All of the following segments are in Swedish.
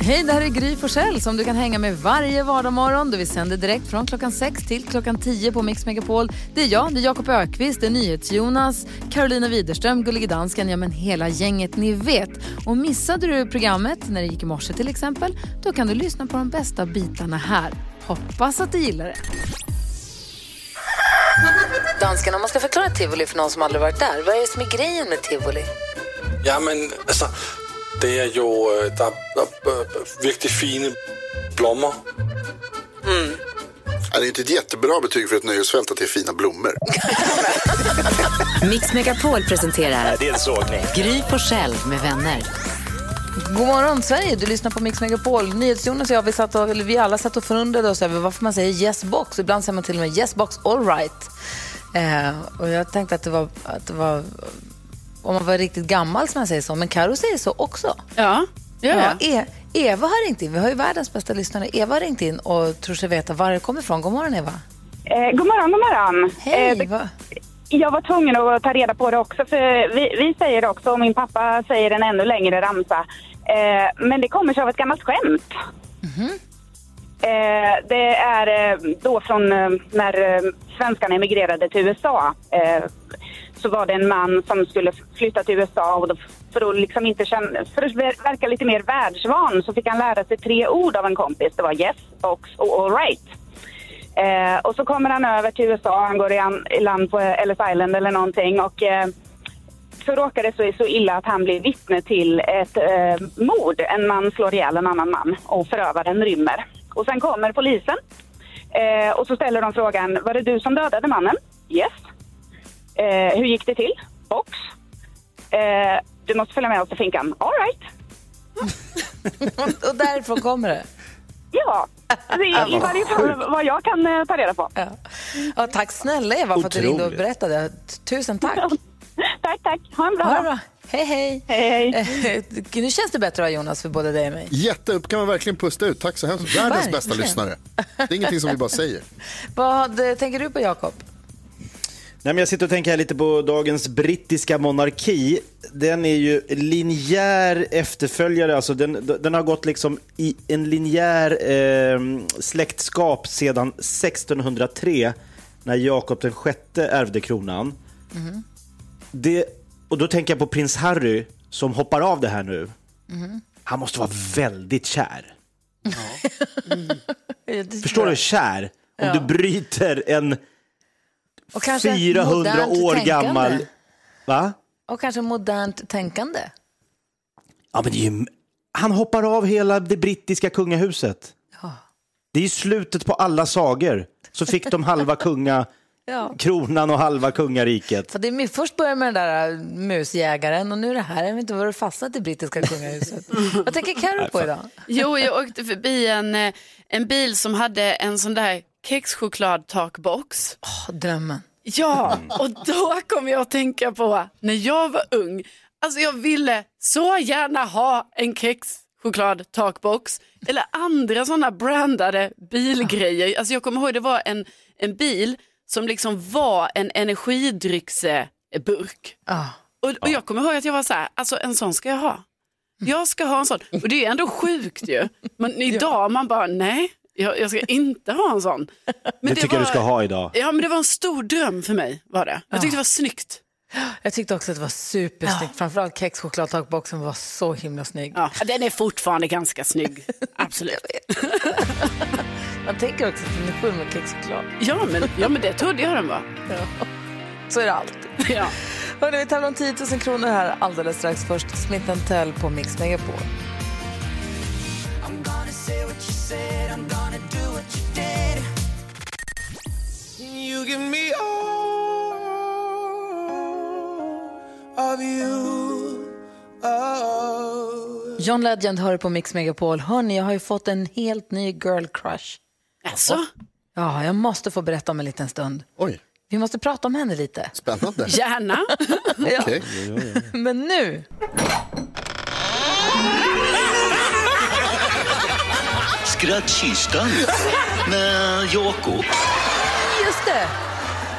Hej, det här är Gry Forssell som du kan hänga med varje vardagsmorgon. Vi sänder direkt från klockan 6 till klockan 10 på Mix Megapol. Det är jag, det är Jakob Ökvist, det är NyhetsJonas, Carolina Widerström, Gullige Dansken, ja men hela gänget ni vet. Och missade du programmet när det gick i morse till exempel, då kan du lyssna på de bästa bitarna här. Hoppas att du gillar det. Dansken, om man ska förklara tivoli för någon som aldrig varit där, vad är det som är grejen med tivoli? Ja, men alltså, det är ju, øh, der, er virkelig fine blommor. Ja, det är inte ett jättebra betyg för ett nöjesfält att det är fina blommor. Mix Megapol presenterar Det är en sågning. Gry Forssell med vänner. God morgon Sverige, du lyssnar på Mix Megapol. NyhetsJonas och jag, vi, satt och, eller vi alla satt och förundrade oss över varför man säger yes box. Ibland säger man till och med yes box all right. Eh, och jag tänkte att det, var, att det var, om man var riktigt gammal som man säger så, men Karo säger så också. Ja, jag. Ja, e- Eva har ringt in, vi har ju världens bästa lyssnare. Eva har ringt in och tror sig veta var det kommer ifrån. God morgon Eva. Eh, god morgon, god morgon. Hej, Eh, va? jag var tvungen att ta reda på det också, för vi, vi säger det också och min pappa säger en ännu längre ramsa. Eh, men det kommer sig av ett gammalt skämt. Eh, det är eh, då från eh, när eh, svenskarna emigrerade till USA. Så var det en man som skulle flytta till USA och då, för att liksom inte känna, för att verka lite mer världsvan så fick han lära sig tre ord av en kompis. Det var yes, box och all right. Eh, och så kommer han över till USA, han går i, an, i land på Ellis Island eller någonting och eh, så råkar det så, så illa att han blir vittne till ett eh, mord. En man slår ihjäl en annan man och förövaren rymmer. Och sen kommer polisen eh, och så ställer de frågan, var det du som dödade mannen? Yes. Eh, hur gick det till? Box. Eh, du måste följa med oss till finkan. All right. Och därifrån kommer det. Ja, det är i varje fall vad jag kan eh, ta reda på. Ja. Ja, tack snälla Eva för att du ringde och berättade. Tusen tack. Tack, tack. Ha en bra Ha dag. bra. Hej, hej. Hej, hej. Eh, Nu känns det bättre va, Jonas för både dig och mig. Jätte, kan man verkligen pusta ut. Tack så hemskt Världens bästa lyssnare. Det är ingenting som vi bara säger. Vad tänker du på Jakob? Nej, men jag sitter och tänker här lite på dagens brittiska monarki. Den är ju linjär efterföljare, alltså den, den har gått liksom i en linjär eh, släktskap sedan 1603 när Jakob den sjätte ärvde kronan. Det, och då tänker jag på prins Harry som hoppar av det här nu. Han måste vara väldigt kär. Förstår du? Kär. Om du bryter en Och kanske 400 modernt år tänkande. gammal... Va? Och kanske modernt tänkande. Ja, men det är ju... Han hoppar av hela det brittiska kungahuset. Det är ju slutet på alla sagor. Så fick de halva kunga... Ja. kronan och halva kungariket. För det är, först började med den där äh, musjägaren och nu är det här. Jag vet inte var du fastnat i brittiska kungahuset. Vad tänker Carro på idag? Jo, jag åkte förbi en, eh, en bil som hade en sån där kexchokladtakbox. Åh, drömmen. Ja, och då kom jag att tänka på när jag var ung. Alltså jag ville så gärna ha en kexchokladtakbox eller andra sådana brandade bilgrejer. Alltså jag kommer ihåg det var en, en bil som liksom var en energidrycksburk. Ah. Och, och jag kommer ihåg att jag var så här, alltså en sån ska jag ha. Jag ska ha en sån. Och det är ändå sjukt ju. Men idag man bara, nej, jag, jag ska inte ha en sån. Men Det tycker jag du ska ha idag. Ja, men det var en stor dröm för mig. Var det. Jag tyckte det var snyggt. Jag tyckte också att det var supersnyggt. Framförallt kexchokladtakboxen var så himla snygg. Ja, den är fortfarande ganska snygg. Absolut. Man tänker också att den är full med kexchoklad. Ja, men, ja, men det trodde jag den var. Så är det alltid. Ja. Hörrni, vi tävlar om 10 000 kronor här alldeles strax. Först Smith Tell på Mix Megapol. You give me all of you. Oh. John Legend hör på Mix Megapol. Hörni, jag har ju fått en helt ny girl crush. Alltså, Ja, jag måste få berätta om en liten stund. Oj, Vi måste prata om henne lite. spännande. gärna. Ja. Okej. Men nu, Skrattkistan med Jakob. just det!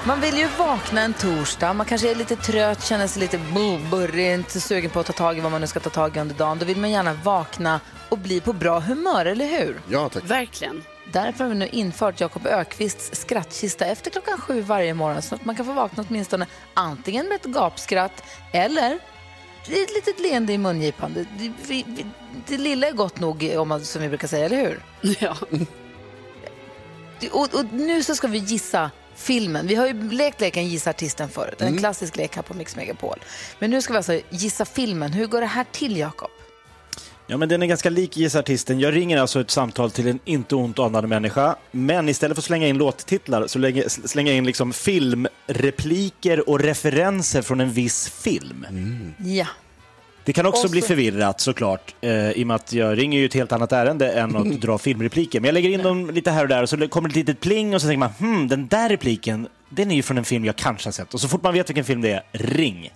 Man vill ju vakna en torsdag, man kanske är lite trött, känner sig lite bu- burrig, inte sugen på att ta tag i vad man nu ska ta tag i under dagen. Då vill man gärna vakna och bli på bra humör, eller hur? Ja, tack. Verkligen. Därför har vi nu infört Jakob Ökvists skrattkista efter klockan sju varje morgon så att man kan få vakna åtminstone antingen med ett gapskratt eller ett litet leende i mungipan. Det, vi- vi- det lilla är gott nog, om man, som vi brukar säga, eller hur? Ja. Och, och nu så ska vi gissa filmen. Vi har ju lekt leken Gissa artisten förut, en klassisk lek här på Mix Megapol. Men nu ska vi alltså gissa filmen. Hur går det här till, Jakob? Ja, men den är ganska lik Gissa-artisten. Jag ringer alltså ett samtal till en inte ont anande människa, men istället för att slänga in låttitlar så lägger, slänger jag in liksom filmrepliker och referenser från en viss film. Ja. Det kan också Och så- bli förvirrat såklart, eh, i och med att jag ringer ju ett helt annat ärende än att dra filmrepliker. Men jag lägger in dem lite här och där och så kommer det ett litet pling och så tänker man, hmm, den där repliken, den är ju från en film jag kanske har sett. Och så fort man vet vilken film det är, ring.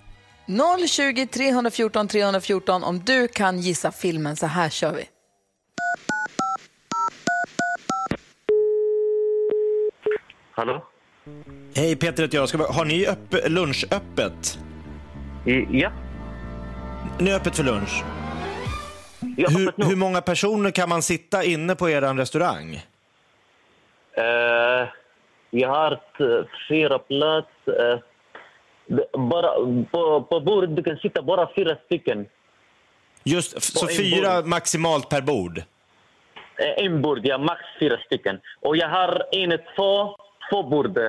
020 314 314 om du kan gissa filmen. Så här kör vi. Hallå? Hej, Peter heter jag. Ska vi, har ni öpp, lunchöppet? I, ja, Ni är öppet för lunch? jag har öppet. Hur, hur många personer kan man sitta inne på er restaurang? Eh, jag har t- fyra plats. eh, det- bara, på, på bordet du kan sitta bara fyra stycken. Just, så fyra maximalt per bord? Eh, en bord, ja, max fyra stycken. Och jag har en, två, två bord.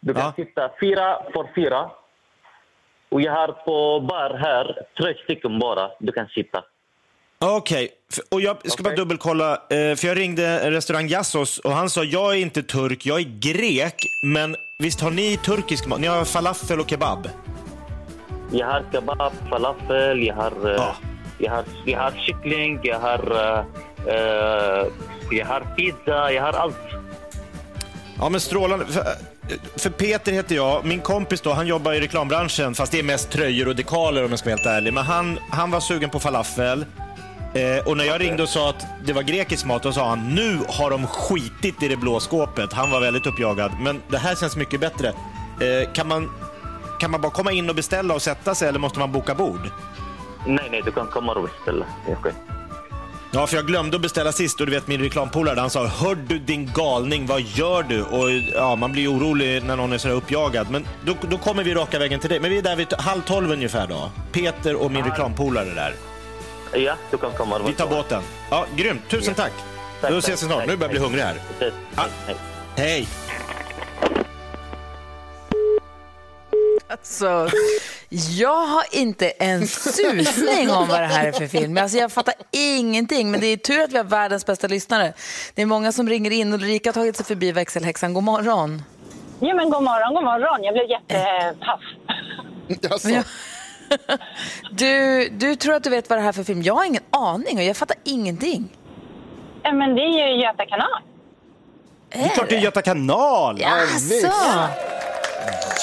Du kan Ja. sitta fyra för fyra. Och jag har på bar här tre stycken bara du kan sitta. Okej, F- och jag ska bara Okej. dubbelkolla, eh, för jag ringde restaurang Jassos och han sa jag är inte turk, jag är grek, men visst har ni turkisk mat? Ni har falafel och kebab? Jag har kebab, falafel, jag har, Ja. jag har, jag har kyckling, jag har, eh, jag har pizza, jag har allt. Ja, men strålande. För, för Peter heter jag. Min kompis då, han jobbar i reklambranschen, fast det är mest tröjor och dekaler om jag ska vara helt ärlig. Men han, han var sugen på falafel. Eh, och när jag ringde och sa att det var grekisk mat, då sa han nu har de skitit i det blå skåpet. Han var väldigt uppjagad. Men det här känns mycket bättre. Eh, kan, man, kan man bara komma in och beställa och sätta sig eller måste man boka bord? Nej, nej, du kan komma och beställa. Ja, för jag glömde att beställa sist och du vet min reklampolare, han sa Hör du din galning, vad gör du? Och ja, man blir orolig när någon är sådär uppjagad. Men då, då kommer vi raka vägen till dig. Men vi är där vid halv tolv ungefär då. Peter och min reklampolare där. Ja, du kan komma Vi tar båten. Ja, grymt. Tusen tack. Tack, Då ses vi snart. tack, Nu börjar jag bli hungrig här. Ja. Hej, hej. Hej! Alltså, jag har inte en susning om vad det här är för film. Alltså, jag fattar ingenting, men det är tur att vi har världens bästa lyssnare. Det är många som ringer in. Ulrika har tagit sig förbi växelhäxan. God morgon. Ja, men god morgon, god morgon. Jag blev jättepaff. Jaså? Jag- Du, du tror att du vet vad det här är för film. Jag har ingen aning och jag fattar ingenting. Ja, men det är ju Göta kanal. Det är klart det är Göta kanal! Jaså?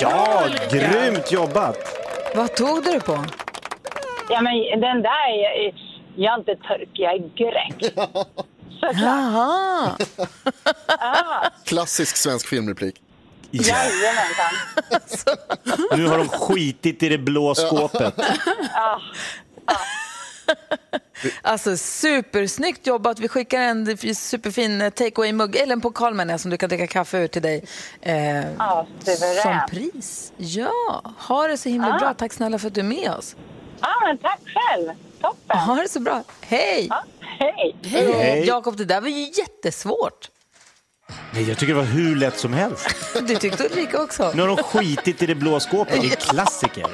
Ja, grymt jobbat! Vad tog du det på? Ja, men den där, är, jag är inte turk, jag är grek. Såklart. Jaha. Klassisk svensk filmreplik. Jajamensan. Nu har de skitit i det blå skåpet. Alltså supersnyggt jobbat. Vi skickar en superfin takeaway-mugg, eller en pokal menar jag, som du kan dricka kaffe ur till dig. Eh, Ja, som pris. Ja, ha det så himla bra. Tack snälla för att du är med oss. Ja, men tack själv. Toppen. Ha det så bra. Hej! Ja, hej. Hej. Jakob, det där var ju jättesvårt. Nej, jag tycker det var hur lätt som helst. Det tyckte Ulrika också. Nu har de skitit i det blå skåpet. Det är klassiker.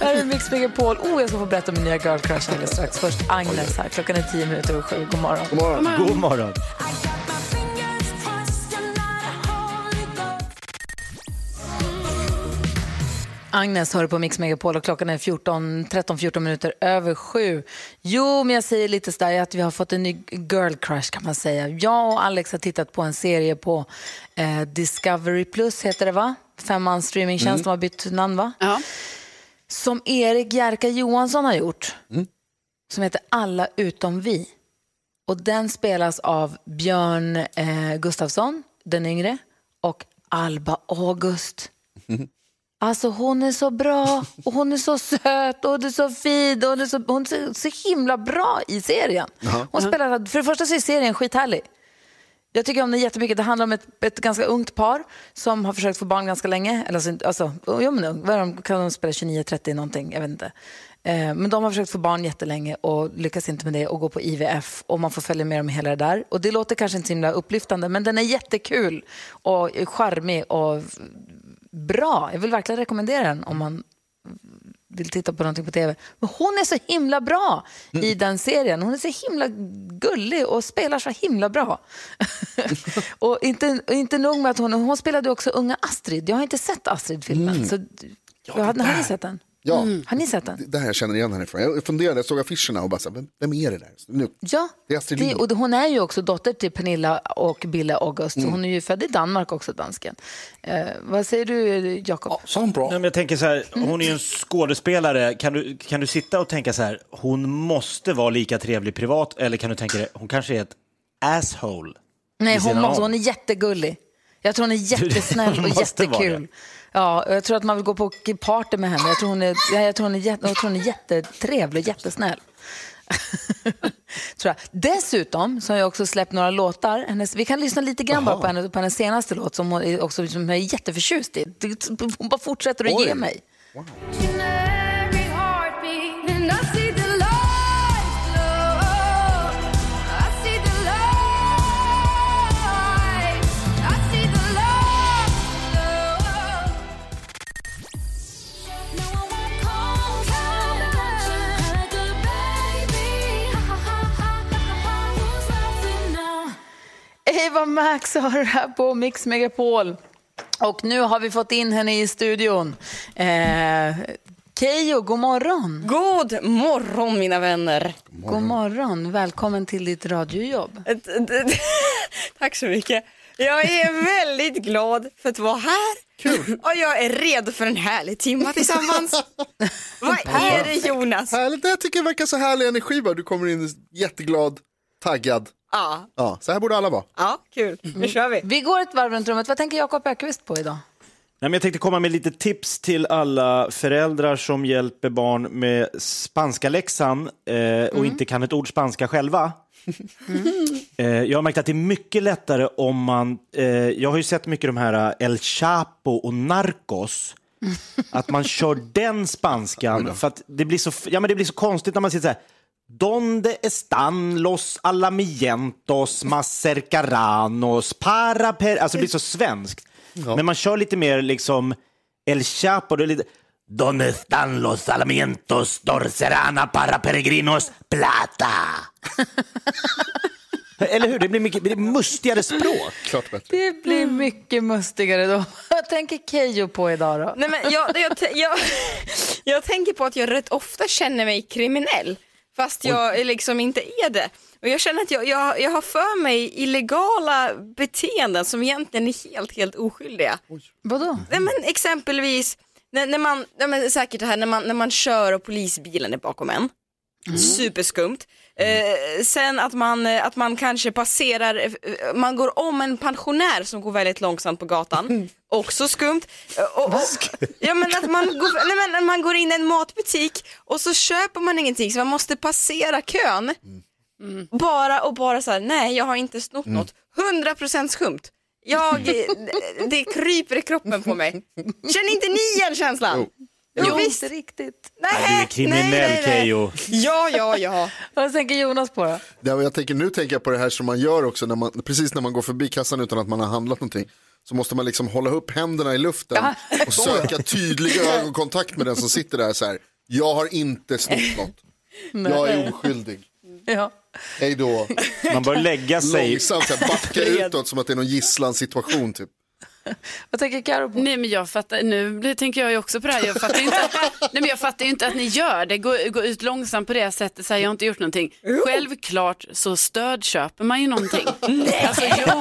Här är Mix Megapol. Oh, jag ska få berätta om min nya girl crush alldeles strax. Först Agnes här. Klockan är tio minuter över sju. God morgon. God morgon. God morgon. Agnes hör på Mix Megapol och klockan är 14, 13-14 minuter över sju. Jo, men jag säger lite sådär att vi har fått en ny girl crush kan man säga. Jag och Alex har tittat på en serie på eh, Discovery Plus, heter det va? Femmans streamingtjänst, de har bytt namn va? Ja. Som Erik Jerka Johansson har gjort. Som heter Alla utom vi. Och den spelas av Björn eh, Gustafsson, den yngre, och Alba August. Alltså hon är så bra och hon är så söt och hon är så fin och hon är så, hon är så, så himla bra i serien. Hon spelar, för det första så är serien skithärlig. Jag tycker om den jättemycket. Det handlar om ett, ett ganska ungt par som har försökt få barn ganska länge. Eller alltså, alltså, jo, men, ung. de, kan de spela 29-30 någonting? Jag vet inte. Eh, men de har försökt få barn jättelänge och lyckas inte med det och går på IVF och man får följa med dem hela det där. Och det låter kanske inte så himla upplyftande men den är jättekul och charmig och bra. Jag vill verkligen rekommendera den om man vill titta på någonting på tv. Men hon är så himla bra i den serien. Hon är så himla gullig och spelar så himla bra. och inte, inte nog med att hon, hon spelade också unga Astrid. Jag har inte sett Astrid-filmen. Så, ja, har, har ni sett den? Ja, Har ni sett den? det här jag känner igen henne ifrån. Jag funderade, jag såg affischerna och bara, så vem, vem är det där? Nu, Ja, Det är Astrid det, och hon är ju också dotter till Pernilla och Bille August. så Hon är ju född i Danmark också, dansken. Eh, vad säger du, Jakob? Sån bra. Nej, men jag tänker så här, hon är ju en skådespelare. Kan du, kan du sitta och tänka så här, hon måste vara lika trevlig privat, eller kan du tänka dig, hon kanske är ett asshole? Nej, hon, måste, hon är jättegullig. Jag tror hon är jättesnäll Hon och jättekul. Ja, jag tror att man vill gå på party med henne. Jag tror hon är, ja, jag tror hon är, jätte, jag tror hon är jättetrevlig och jättesnäll. tror jag. Dessutom så har jag också släppt några låtar. Hennes, vi kan lyssna lite grann på, henne, på hennes senaste låt som hon är, också, som jag är jätteförtjust i. Hon bara fortsätter att ge Oj. Mig. Eva Max har det här på Mix Megapol. Och nu har vi fått in henne i studion. Eh, Keyyo, god morgon. God morgon mina vänner. God morgon. Välkommen till ditt radiojobb. Tack så mycket. Jag är väldigt glad för att vara här. Kul. Och jag är redo för en härlig timma tillsammans. Vad är det Jonas? Härligt, jag tycker det verkar så härlig energi. Du kommer in jätteglad, taggad. Ja, Ja, så här borde alla vara. ja kul. Nu kör vi. Vi går ett varv runt rummet. Vad tänker Jakob Ökvist på idag? Nej, men jag tänkte komma med lite tips till alla föräldrar som hjälper barn med spanska läxan eh, och inte kan ett ord spanska själva. Eh, jag har märkt att det är mycket lättare om man... Eh, jag har ju sett mycket de här eh, El Chapo och Narcos. Att man kör den spanskan. För att det blir så, ja, men det blir så konstigt när man sitter så här. Donde están los alamientos más cercaranos para per... Alltså det blir så svenskt. Men man kör lite mer liksom El Chapo. Det är lite... Donde están los alamientos dorserana para peregrinos plata? Eller hur? Det blir mycket det blir mustigare språk. Klart bättre. Det blir mycket mustigare då. Vad tänker Keyyo på idag då? Nej, men jag, jag, jag, jag tänker på att jag rätt ofta känner mig kriminell fast jag liksom inte är det. Och jag känner att jag, jag, jag har för mig illegala beteenden som egentligen är helt, helt oskyldiga. Vadå? Nej, men exempelvis, när, när man, nej, men säkert det här när man, när man kör och polisbilen är bakom en. Superskumt. Eh, sen att man, eh, att man kanske passerar, eh, man går om en pensionär som går väldigt långsamt på gatan. Också skumt. Eh, Och, och, ja, men att man, går, nej, men man går in i en matbutik och så köper man ingenting så man måste passera kön. Bara och bara så här, nej jag har inte snott något. 100% skumt. Jag, det kryper i kroppen på mig. Känner inte ni igen känslan? Jo, Jo, visst. inte riktigt. Nej, Du är kriminell, nej, nej, nej. Keyyo. Ja, ja, ja. Vad tänker Jonas på då? Ja, jag tänker, nu tänker jag på det här som man gör också, när man, precis när man går förbi kassan utan att man har handlat någonting. Så måste man liksom hålla upp händerna i luften och söka tydlig ögonkontakt med den som sitter där så här. Jag har inte snott något. Jag är oskyldig. Ja. Hej då. Man bör lägga sig... Långsamt så här, backa utåt som att det är någon gisslansituation typ. Vad tänker Karo på? Nej men jag fattar, nu tänker jag ju också på det här, jag fattar ju inte att, nej, men jag fattar inte att ni gör det, gå, gå ut långsamt på det sättet, så här, jag har inte gjort någonting. Självklart så stödköper man ju någonting. Alltså, jo,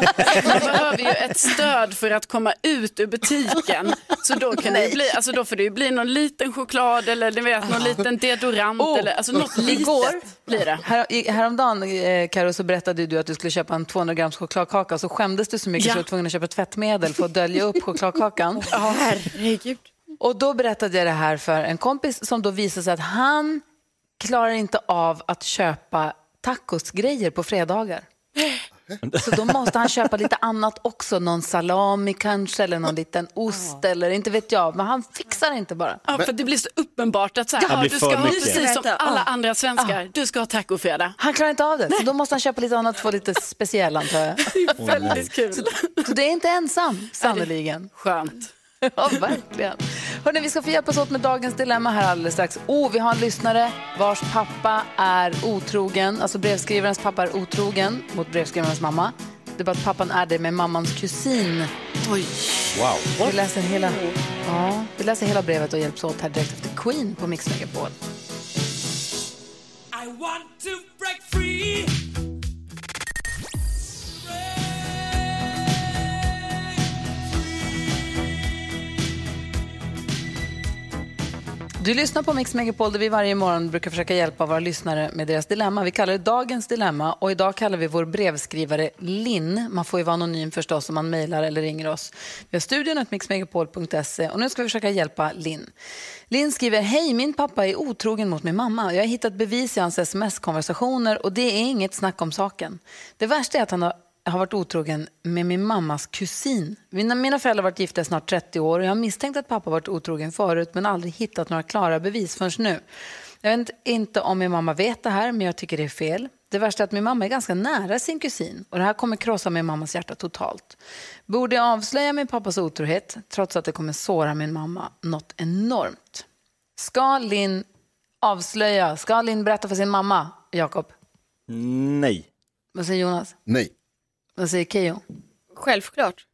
man behöver ju ett stöd för att komma ut ur butiken. Så då kan det bli, alltså då får det ju bli någon liten choklad eller ni vet, någon liten deodorant Oh, eller alltså något litet Igår blir det. Här, häromdagen, eh, Karo, så berättade du att du skulle köpa en 200 grams chokladkaka och så skämdes du så mycket Ja. så du var tvungen att köpa tvättmedel för att dölja upp chokladkakan. Herregud. Och då berättade jag det här för en kompis som då visade sig att han klarar inte av att köpa tacosgrejer på fredagar. Så då måste han köpa lite annat också, någon salami kanske eller någon liten ost eller inte vet jag, men han fixar inte bara. Ja, för det blir så uppenbart att så här, blir du för ska ha precis som alla andra svenskar, du ska ha tacofredag. Han klarar inte av det, så då måste han köpa lite annat för lite speciell antar jag. Väldigt kul. Så det är inte ensam, sannoliken. Skönt. Ja, verkligen. Hörrni, vi ska få hjälpas åt med dagens dilemma här alldeles strax. Oh, vi har en lyssnare vars pappa är otrogen, alltså brevskrivarens pappa är otrogen mot brevskrivarens mamma. Det är bara att pappan är det med mammans kusin. Oj. Wow. Vi läser hela, ja, vi läser hela brevet och hjälps åt här direkt efter Queen på Mix Megapol. I want to break free. Du lyssnar på Mix Megapol där vi varje morgon brukar försöka hjälpa våra lyssnare med deras dilemma. Vi kallar det dagens dilemma och idag kallar vi vår brevskrivare Linn. Man får ju vara anonym förstås om man mejlar eller ringer oss. Vi har studion att mixmegapol.se och nu ska vi försöka hjälpa Linn. Linn skriver, hej min pappa är otrogen mot min mamma. Jag har hittat bevis i hans sms-konversationer och det är inget snack om saken. Det värsta är att han har har varit otrogen med min mammas kusin. Mina, mina föräldrar har varit gifta i snart 30 år och jag har misstänkt att pappa varit otrogen förut men aldrig hittat några klara bevis förrän nu. Jag vet inte om min mamma vet det här men jag tycker det är fel. Det värsta är att min mamma är ganska nära sin kusin och det här kommer krossa min mammas hjärta totalt. Borde jag avslöja min pappas otrohet trots att det kommer såra min mamma något enormt? Ska Linn avslöja, ska Linn berätta för sin mamma, Jakob? Nej. Vad säger Jonas? Nej. Vad säger Keyyo? Självklart.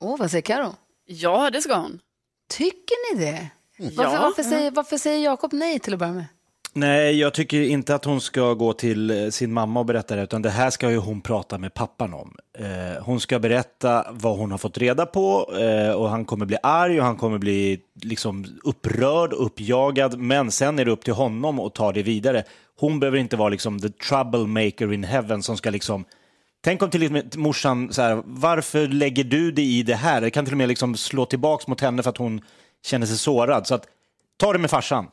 Åh, vad säger Karo? Ja, det ska hon. Tycker ni det? Varför, Ja. varför säger, varför säger Jakob nej till att börja med? Nej, jag tycker inte att hon ska gå till eh, sin mamma och berätta det, utan det här ska ju hon prata med pappan om. Eh, hon ska berätta vad hon har fått reda på eh, och han kommer bli arg och han kommer bli liksom upprörd och uppjagad, men sen är det upp till honom att ta det vidare. Hon behöver inte vara liksom the troublemaker in heaven som ska liksom Tänk om till och morsan, så här, varför lägger du dig i det här? Det kan till och med liksom slå tillbaks mot henne för att hon känner sig sårad. Så att, ta det med farsan.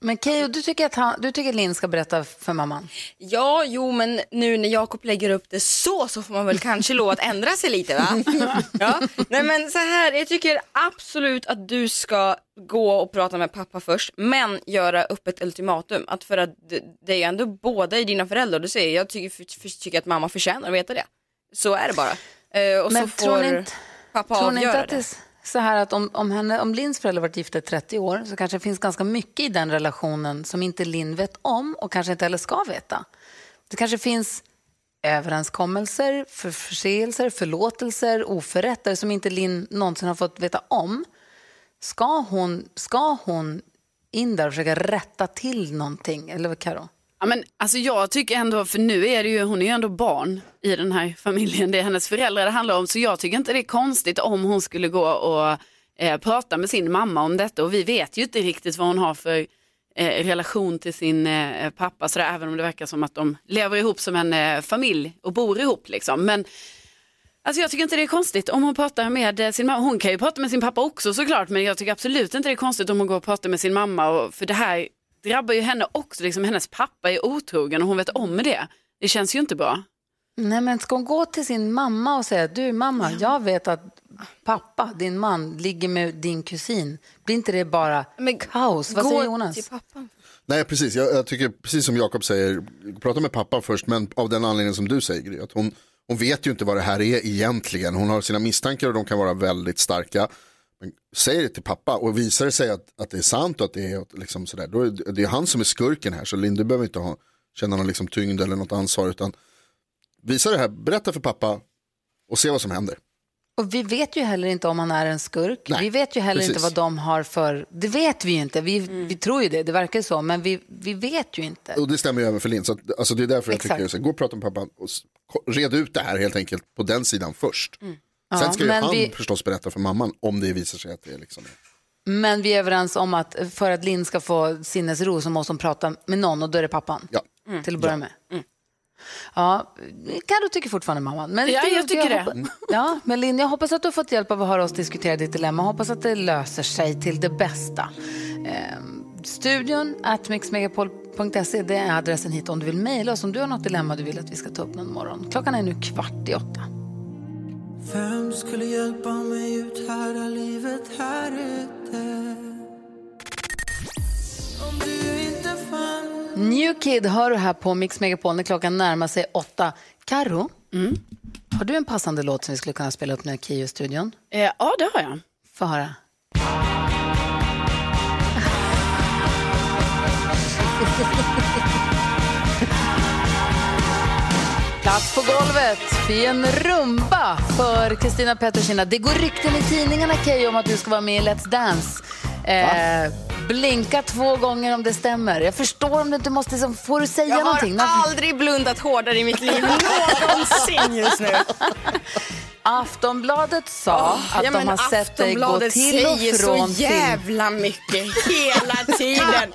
Men Keyyo, du tycker att, han, du tycker att Linn ska berätta för mamman? Ja, jo, men nu när Jakob lägger upp det så, så får man väl kanske lov att ändra sig lite va? Ja. Nej men så här, jag tycker absolut att du ska gå och prata med pappa först, men göra upp ett ultimatum. Att för att det- är ju ändå båda i dina föräldrar, du säger jag tycker, för, för, tycker att mamma förtjänar att veta det. Så är det bara. Eh, och Men så får inte- pappa avgöra att det så här att om, om, henne, om Linns föräldrar varit gifta i 30 år så kanske det finns ganska mycket i den relationen som inte Linn vet om och kanske inte heller ska veta. Det kanske finns överenskommelser, för förseelser, förlåtelser, oförrätter som inte Linn någonsin har fått veta om. Ska hon, ska hon in där och försöka rätta till någonting? Eller vad Karo? Ja, men, alltså, jag tycker ändå, för nu är det ju, hon är ju ändå barn i den här familjen, det är hennes föräldrar det handlar om, så jag tycker inte det är konstigt om hon skulle gå och eh, prata med sin mamma om detta och vi vet ju inte riktigt vad hon har för eh, relation till sin eh, pappa, så där, även om det verkar som att de lever ihop som en eh, familj och bor ihop. Liksom. Men Alltså jag tycker inte det är konstigt om hon pratar med eh, sin mamma. Hon kan ju prata med sin pappa också såklart, men jag tycker absolut inte det är konstigt om hon går och pratar med sin mamma. Och, för det här drabbar ju henne också, liksom, hennes pappa är otrogen och hon vet om det. Det känns ju inte bra. Nej, men ska hon gå till sin mamma och säga, du mamma, jag vet att pappa, din man, ligger med din kusin. Blir inte det bara kaos? Vad säger Jonas? Nej, precis. Jag, jag tycker precis som Jakob säger, prata med pappa först, men av den anledningen som du säger, att hon, hon vet ju inte vad det här är egentligen. Hon har sina misstankar och de kan vara väldigt starka. Men säg det till pappa och visar det sig att, att det är sant och att det är liksom sådär, då är det, det är han som är skurken här. Så Linn, du behöver inte ha, känna någon liksom tyngd eller något ansvar, utan visa det här, berätta för pappa och se vad som händer. Och vi vet ju heller inte om han är en skurk. Nej, vi vet ju heller precis. inte vad de har för... Det vet vi ju inte. Vi, vi tror ju det, det verkar så. Men vi, vi vet ju inte. Och det stämmer ju även för Linn. Så att, alltså det är därför jag Exakt. tycker, så, här, gå och prata med pappa och red ut det här helt enkelt på den sidan först. Mm. Ja, Sen ska ju han vi- förstås berätta för mamman om det visar sig att det är liksom Men vi är överens om att för att Linn ska få sinnesro så måste hon prata med någon och då är det pappan. Ja. Till att börja med. Ja, Carro tycker fortfarande mamman. Men Ja, jag tycker det. hoppa- Ja, men Linn, jag hoppas att du har fått hjälp av att höra oss diskutera ditt dilemma. Jag hoppas att det löser sig till det bästa. Ehm, studion at mixmegapol.se, det är adressen hit om du vill mejla oss om du har något dilemma du vill att vi ska ta upp någon morgon. Klockan är nu kvart i åtta. Vem skulle hjälpa mig ut här livet här ute? Om du inte fann New Kid hör du här på Mix Megapol när klockan närmar sig åtta. Karo, har du en passande låt som vi skulle kunna spela upp nu i Kio-studion? Eh, ja, det har jag. Få höra. Plats på golvet i en rumba för Kristina Pettersson. Det går rykten i tidningarna Keyyo om att du ska vara med i Let's Dance. Eh, blinka två gånger om det stämmer. Jag förstår om du inte måste, så får du säga Jag har någonting? Aldrig blundat hårdare i mitt liv någonsin just nu. Aftonbladet sa att Ja, de har sett dig gå till och säger från så film. jävla mycket hela tiden.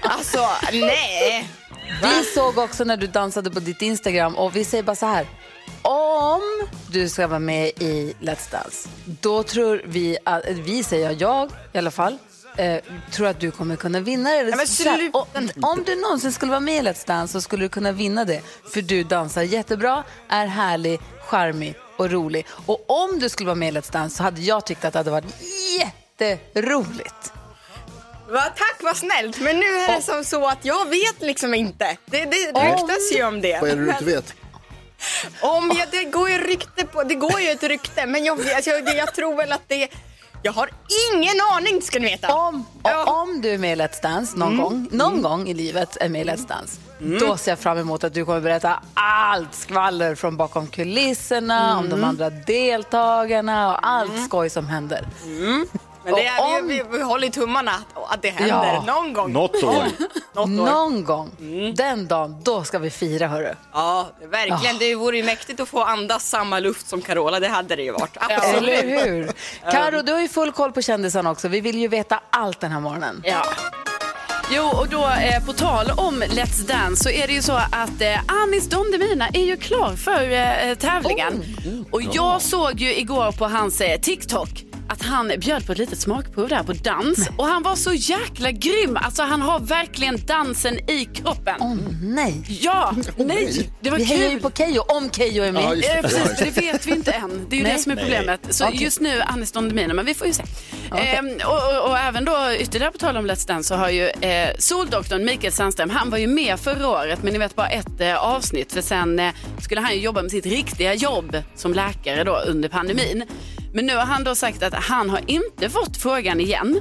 Alltså, nej. Vi såg också när du dansade på ditt Instagram och vi säger bara så här. Om du ska vara med i Let's Dance, då tror vi, att, vi säger jag i alla fall, eh, tror att du kommer kunna vinna det. Ja, men sluta. och- om du någonsin skulle vara med i Let's Dance så skulle du kunna vinna det. För du dansar jättebra, är härlig, charmig och rolig. Och om du skulle vara med i Let's Dance så hade jag tyckt att det hade varit jätteroligt. Va, tack, vad snällt. Men nu är det som så att jag vet liksom inte. Det, det ryktas ju om det. Vad är det du inte vet? Om jag, det går ju rykte på, det går ju ett rykte, men jag, alltså, jag, jag tror väl att det, jag har ingen aning ska ni veta. Om, och om du är med i Let's Dance någon gång, någon gång i livet är med i Let's Dance, då ser jag fram emot att du kommer berätta allt skvaller från bakom kulisserna, om de andra deltagarna och allt skoj som händer. Men det är, om- vi, vi, vi håller tummarna att, att det händer Ja. någon gång. Något år. Något år. Någon gång, den dagen, då ska vi fira hörru. Ja, verkligen. Det vore ju mäktigt att få andas samma luft som Carola. Det hade det ju varit. Absolut. Eller hur? Karo, du har ju full koll på kändisarna också. Vi vill ju veta allt den här morgonen. Ja. Jo, och då eh, på tal om Let's Dance så är det ju så att eh, Anis Don Demina är ju klar för eh, tävlingen. Och jag såg ju igår på hans eh, TikTok att han bjöd på ett litet smakprov där på dans och han var så jäkla grym. Alltså han har verkligen dansen i kroppen. Åh nej. Ja, nej, det var Vi hejar ju kul. på Keyyo om Keyyo är med. Ja, just Eh, det. precis, det vet vi inte än. Det är ju Nej. det som är problemet. Så Okej. just nu Anis Don Demina, men vi får ju se. Ehm, och, och, och även då ytterligare på tal om Let's Dance så har ju eh, Soldoktorn Mikael Sandström, han var ju med förra året men ni vet bara ett eh, avsnitt för sen eh, skulle han ju jobba med sitt riktiga jobb som läkare då under pandemin. Men nu har han då sagt att han har inte fått frågan igen.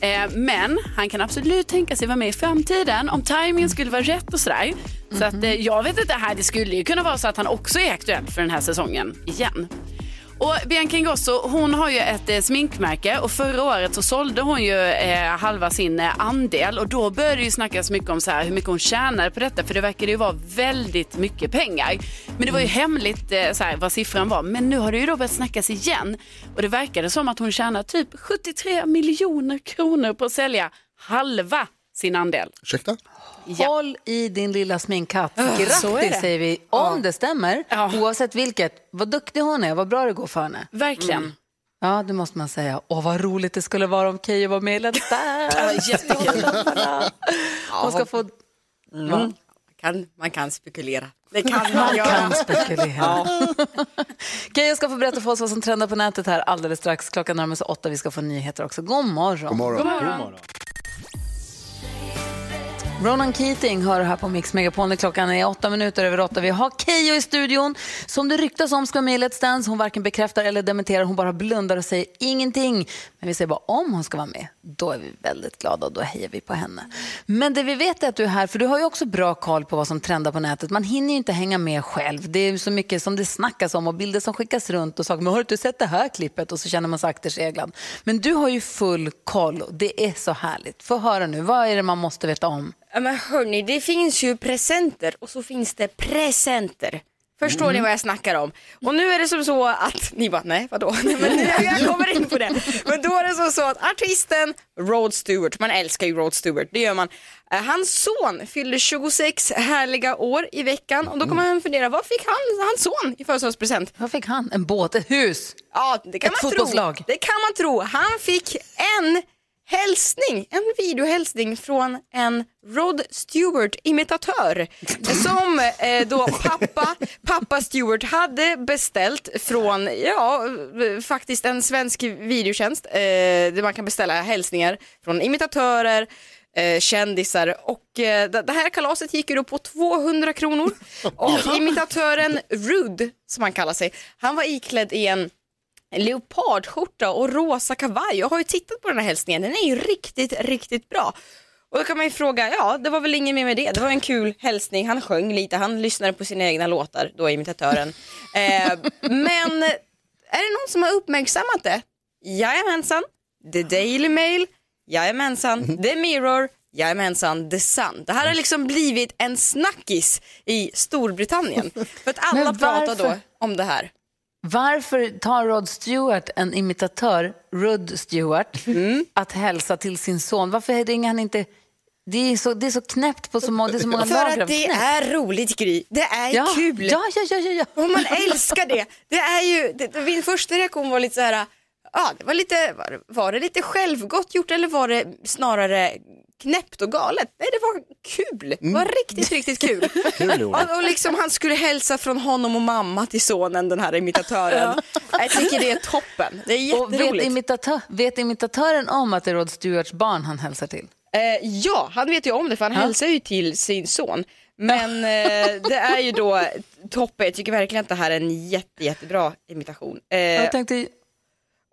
Eh, men han kan absolut tänka sig vara med i framtiden om timingen skulle vara rätt och sådär. Så att, eh, jag vet inte, här, det skulle ju kunna vara så att han också är aktuell för den här säsongen igen. Och Bianca Ingrosso hon har ju ett eh, sminkmärke och förra året så sålde hon ju eh, halva sin eh, andel och då började det ju snackas mycket om så här, hur mycket hon tjänade på detta för det verkade ju vara väldigt mycket pengar. Men det var ju hemligt eh, så här, vad siffran var men nu har det ju då börjat snackas igen och det verkade som att hon tjänar typ 73 miljoner kronor på att sälja halva sin andel. Ursäkta? Håll i din lilla sminkhatt. så är Grattis det. säger vi, om det stämmer. Ja. Oavsett vilket. Vad duktig hon är, vad bra det går för henne. Verkligen. Ja, det måste man säga. Åh, vad roligt det skulle vara om Keyyo var med i Let's Dance. Jättekul. Hon ska få... Man, kan, man kan spekulera. Det kan man Man göra. kan spekulera. Keyyo ska få berätta för oss vad som trendar på nätet här alldeles strax. Klockan närmar sig åtta. Vi ska få nyheter också. God morgon. God morgon. God morgon. Ronan Keating hör här på Mix Megapol. Klockan är åtta minuter över åtta. Vi har Keyyo i studion som det ryktas om ska vara med i Let's Dance. Hon varken bekräftar eller dementerar. Hon bara blundar och säger ingenting. Men vi säger bara om hon ska vara med, då är vi väldigt glada och då hejar vi på henne. Men det vi vet är att du är här, för du har ju också bra koll på vad som trendar på nätet. Man hinner ju inte hänga med själv. Det är så mycket som det snackas om och bilder som skickas runt och saker. Men har du inte sett det här klippet? Och så känner man sig akterseglad. Men du har ju full koll och det är så härligt. Få höra nu, vad är det man måste veta om? Ja, men hörni, det finns ju presenter och så finns det presenter. Förstår ni vad jag snackar om? Och nu är det som så att, ni bara nej vadå? Nej, men nu, jag kommer in på det. Men då är det som så att artisten Rod Stewart, man älskar ju Rod Stewart, det gör man. Eh, Hans son fyllde 26 härliga år i veckan och då kommer man fundera, vad fick han, hans son i födelsedagspresent? Vad fick han? En båt, ett hus? Ja, det kan Ett man fotbollslag. tro. Det kan man tro. Han fick en hälsning, en videohälsning från en Rod Stewart-imitatör som eh, då pappa, pappa Stewart hade beställt från, ja, faktiskt en svensk videotjänst eh, där man kan beställa hälsningar från imitatörer, eh, kändisar och eh, det det här kalaset gick ju då på 200 kronor. Och imitatören Rud, som han kallar sig, han var iklädd i en leopardskjorta och rosa kavaj. Jag har ju tittat på den här hälsningen, den är ju riktigt, riktigt bra. Och då kan man ju fråga, ja det var väl inget mer med det, det var en kul hälsning, han sjöng lite, han lyssnade på sina egna låtar, då imitatören. eh, men är det någon som har uppmärksammat det? Jajamensan, The Daily Mail, jajamensan, The Mirror, Jajamensan, The Sun. Det här har liksom blivit en snackis i Storbritannien. För att alla pratar då om det här. Varför tar Rod Stewart, en imitatör, Rud Stewart, Mm. att hälsa till sin son? Varför ringer han inte... Det är så, det är så knäppt på så många, det är så många För att det är roligt Gry, det är Ja, kul. ja, ja, ja, ja, ja. Och man älskar det. Det är ju, det, min första reaktion var lite så här, ja det var lite, var, var det lite självgott gjort eller var det snarare knäppt och galet? Nej det var kul, det var riktigt, riktigt kul. Kul, och, och liksom han skulle hälsa från honom och mamma till sonen, den här imitatören. Jag tycker det är toppen, det är Och vet, jätteroligt. imitatör, vet imitatören om att det är Rod Stewarts barn han hälsar till? Eh, ja, han vet ju om det för han hälsar ju till sin son. Men eh, det är ju då toppen, jag tycker verkligen att det här är en jätte, jättebra imitation. Eh, Jag tänkte,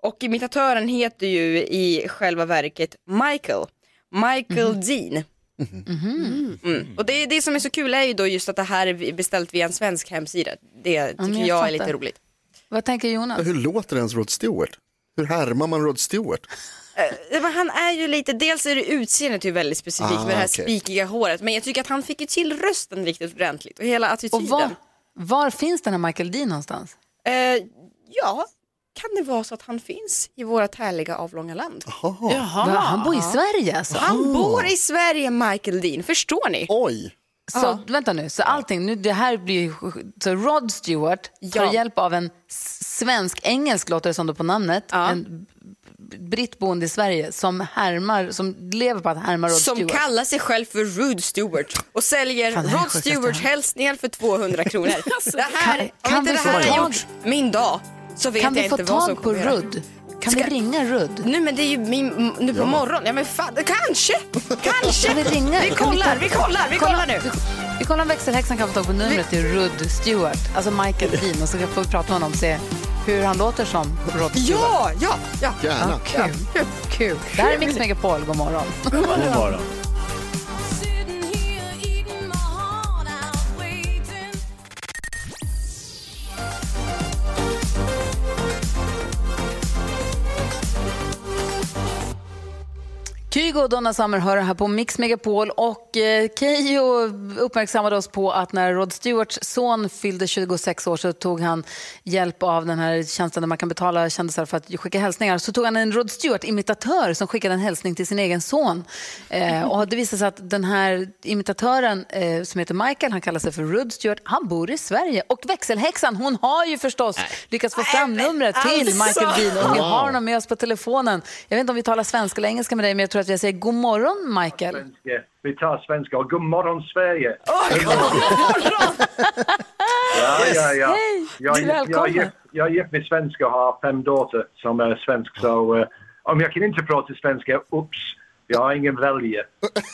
och imitatören heter ju i själva verket Michael. Michael Mhm. Dean. Mm. Och det, det som är så kul är ju då just att det här är beställt via en svensk hemsida. Det tycker men jag, jag är lite roligt. vad tänker Jonas? Hur låter ens Rod Stewart? Hur härmar man Rod Stewart? Eh, men han är ju lite, dels är det utseendet ju väldigt specifikt Ah, med det här okej. spikiga håret. Men jag tycker att han fick ju till rösten riktigt ordentligt och hela attityden. Och var, var finns den här Michael Dean någonstans? Eh, ja, kan det vara så att han finns i vårt härliga avlånga land? Va, han bor i Sverige alltså? Han bor i Sverige, Michael Dean, förstår ni? Oj! Så vänta nu, så allting, nu, det här blir så Rod Stewart tar Ja. hjälp av en svensk-engelsk, låter det som då på namnet, Ja. en britt boende i Sverige som härmar, som lever på att härma Rod Som Stewart. kallar sig själv för Rod Stewart och säljer Fan, Rod Stewarts hälsningar för 200 kronor. det här, kan- om kan inte det här har gjort min dag så vet Kan jag vi få inte vad som tag på kommer göra. Rud? Kan Ska- vi ringa Rud? Nu men det är ju min, nu på morgonen, ja men fan, kanske, kanske. Kan vi ringa? Vi kollar, vi kollar, vi kollar nu. Vi, vi kollar om växelhäxan kan få tag på numret till Rud Stewart, alltså Michael Dean, och så får vi prata med honom och se hur han låter som Rod Stewart. Ja, ja, ja. Gärna. Kul. Kul. Det här är Mix Megapol, god morgon. God morgon. Kygo och Donna Summer hör här på Mix Megapol och eh, Keyyo uppmärksammade oss på att när Rod Stewarts son fyllde 26 år så tog han hjälp av den här tjänsten där man kan betala kändisar för att skicka hälsningar. Så tog han en Rod Stewart-imitatör som skickade en hälsning till sin egen son. Eh, och det visade sig att den här imitatören eh, som heter Michael, han kallar sig för Rod Stewart, han bor i Sverige. Och växelhäxan, hon har ju förstås lyckats få fram numret till alltså. Michael Dean och vi har honom med oss på telefonen. Jag vet inte om vi talar svenska eller engelska med dig, men jag tror att jag säger god morgon Michael. svenska. Vi tar svenska och god morgon Sverige. god morgon! Ja, ja, ja. Hej, Jag, jag, jag, jag är gift med svenska och har fem döttrar som är svensk. Så eh, om jag kan inte prata svenska, ups, jag har ingen välja.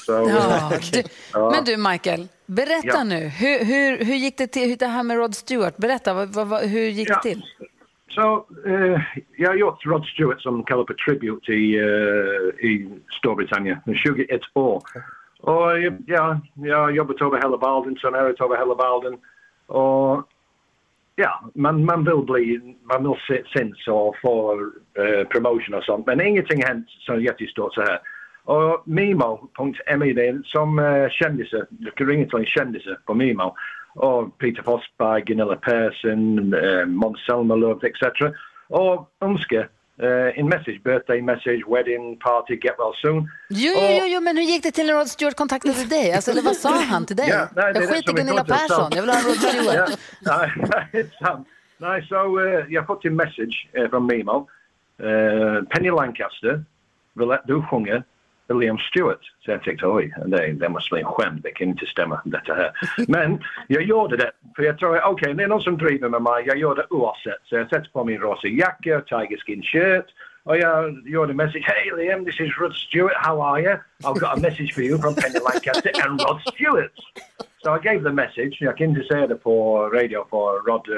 Så, Ja, du, Ja. Men du Michael, berätta Ja. nu. Hur, hur, hur gick det till, det här med Rod Stewart? Berätta, vad, vad, hur gick det till? Så eh, jag har gjort Rod Stewart som kallar på Tribute i, eh, i Storbritannien i 21 år. Och eh, ja, har jobbat över hela världen, nära över hela världen. Och ja, man, man vill bli, man vill se, syns och få eh, promotion och sånt. Men ingenting har hänt så jättestort så här. Och Mimo.me, det är som uh, kändisar, du kan ringa till en kändis på Mimo. Och Peter Forsberg, Gunilla Persson, uh, Måns Zelmerlöw, etc. or önska uh, en message, birthday message, wedding party, get well soon. Jo, jo, jo, jo, men hur gick det till när Rod Stewart kontaktade dig? Alltså, eller vad sa han till dig? Ja, nej, jag skiter i Gunilla Persson, jag vill ha Rod Stewart. Ja, nej, nej, sant. Nej, så uh, jag fått en message uh, från Mimo. Uh, Penny Lancaster vill att du sjunger Liam Stewart. Tänkte, oj, det, det måste bli en skämt, det kan inte stämma detta här. Men jag gjorde det, för jag tror, okej, det är någon som driver med mig, jag gör det oavsett. Så jag sätter på min rosa jacka, tiger skin shirt, och jag gjorde en message, Hey Liam, this is Rod Stewart, how are you? I've got a message for you from Penny Lancaster and Rod Stewart. So I gave the message. Jag kan inte säga det på radio för Rod uh,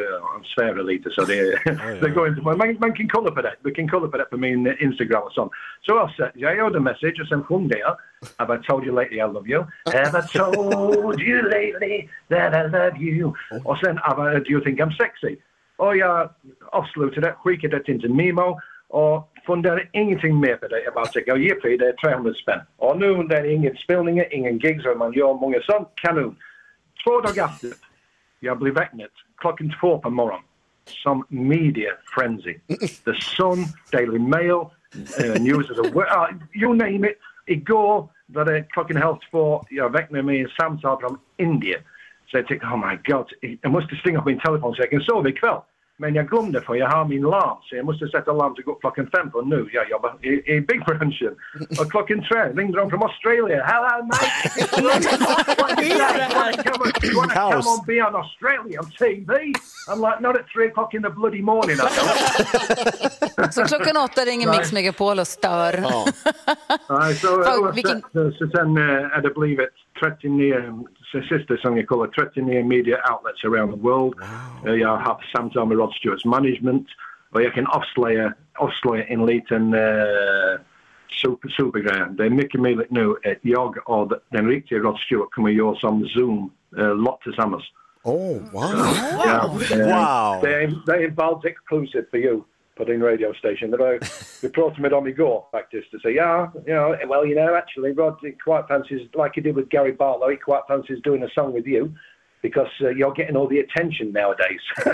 svärar lite så det, det går inte. Man, man kan kolla på det. Du kan kolla på det på min Instagram och sånt. Så jag, jag gjorde message och sen sjungde jag Have I told you lately I love you? Have I told you lately that I love you? Och sen have I, Do you think I'm sexy? Och jag avslutade det, skickade det till Mimo och funderade ingenting mer på det. Jag bara tänkte, ja, jippie, det är 300 spänn. Och nu det är ingen spelningar, ingen gigs och man gör många sånt. Kanon. Två dagar efter, jag blev väcknad klockan två på morgonen. Some media frenzy. The Sun, Daily Mail, uh, News of the World, uh, you name it. Igår var det klockan halv två, jag väcknade med ett samtal från Indien. Så jag tänkte, oh my god, jag måste stänga på min telefon så jag kan sova ikväll. Men jag glömde för jag har min larm så jag måste sätta larm till klockan fem för nu jag jobbar i, i byggbranschen. Och klockan tre ringde de från Australia. Hello mate! On- you want to come on be on Australian TV? I'm like, not at three o'clock in the bloody morning. Så klockan åtta ringer Mix Megapol och stör. Nej, så, så sen uh, har det blivit 39, så sista som jag kollar, 39 media outlets around the world. Eh, jag har haft samtal med Rod Stewarts management och jag kan avslöja, avslöja en liten uh, super, supergrej. Det är mycket möjligt nu att jag och den riktiga Rod Stewart kommer göra som Zoom-lott tillsammans. Oh, wow. Ja, eh, Wow. Det är, det är Baltic Exclusive för you på din radio station. Det var, vi pratade med dem igår faktiskt och sa ja, yeah, well you know actually Rod quite fancies, like he did with Gary Barlow, he quite fancies doing a song with you. Because uh, you're getting all the attention nowadays.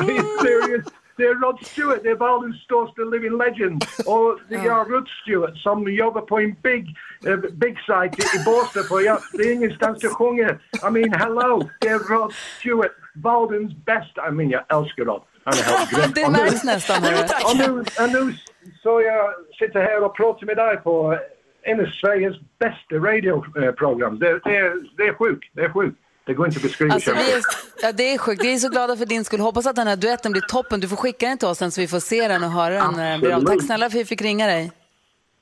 Are you serious? They're Rod Stewart, they're världens största living legend. Och det är Rod Stewart som jobbar på en big, uh, big site i, i Båstad. För jag, det är ingenstans att sjunga. I mean, hello, det är Rod Stewart, världens bästa. I mean, jag älskar Rod. Det märks nästan. och nu, och nu så jag sitter här och pratar med dig på en av Sveriges bästa radioprogram. Det, det, är, det är sjukt, det är sjukt. Det går inte att beskriva. Alltså, är, ja, det är sjukt. Vi är så glada för din skull. Hoppas att den här duetten blir toppen. Du får skicka den till oss sen så vi får se den och höra den när den blir av. Tack Absolut. snälla för att vi fick ringa dig.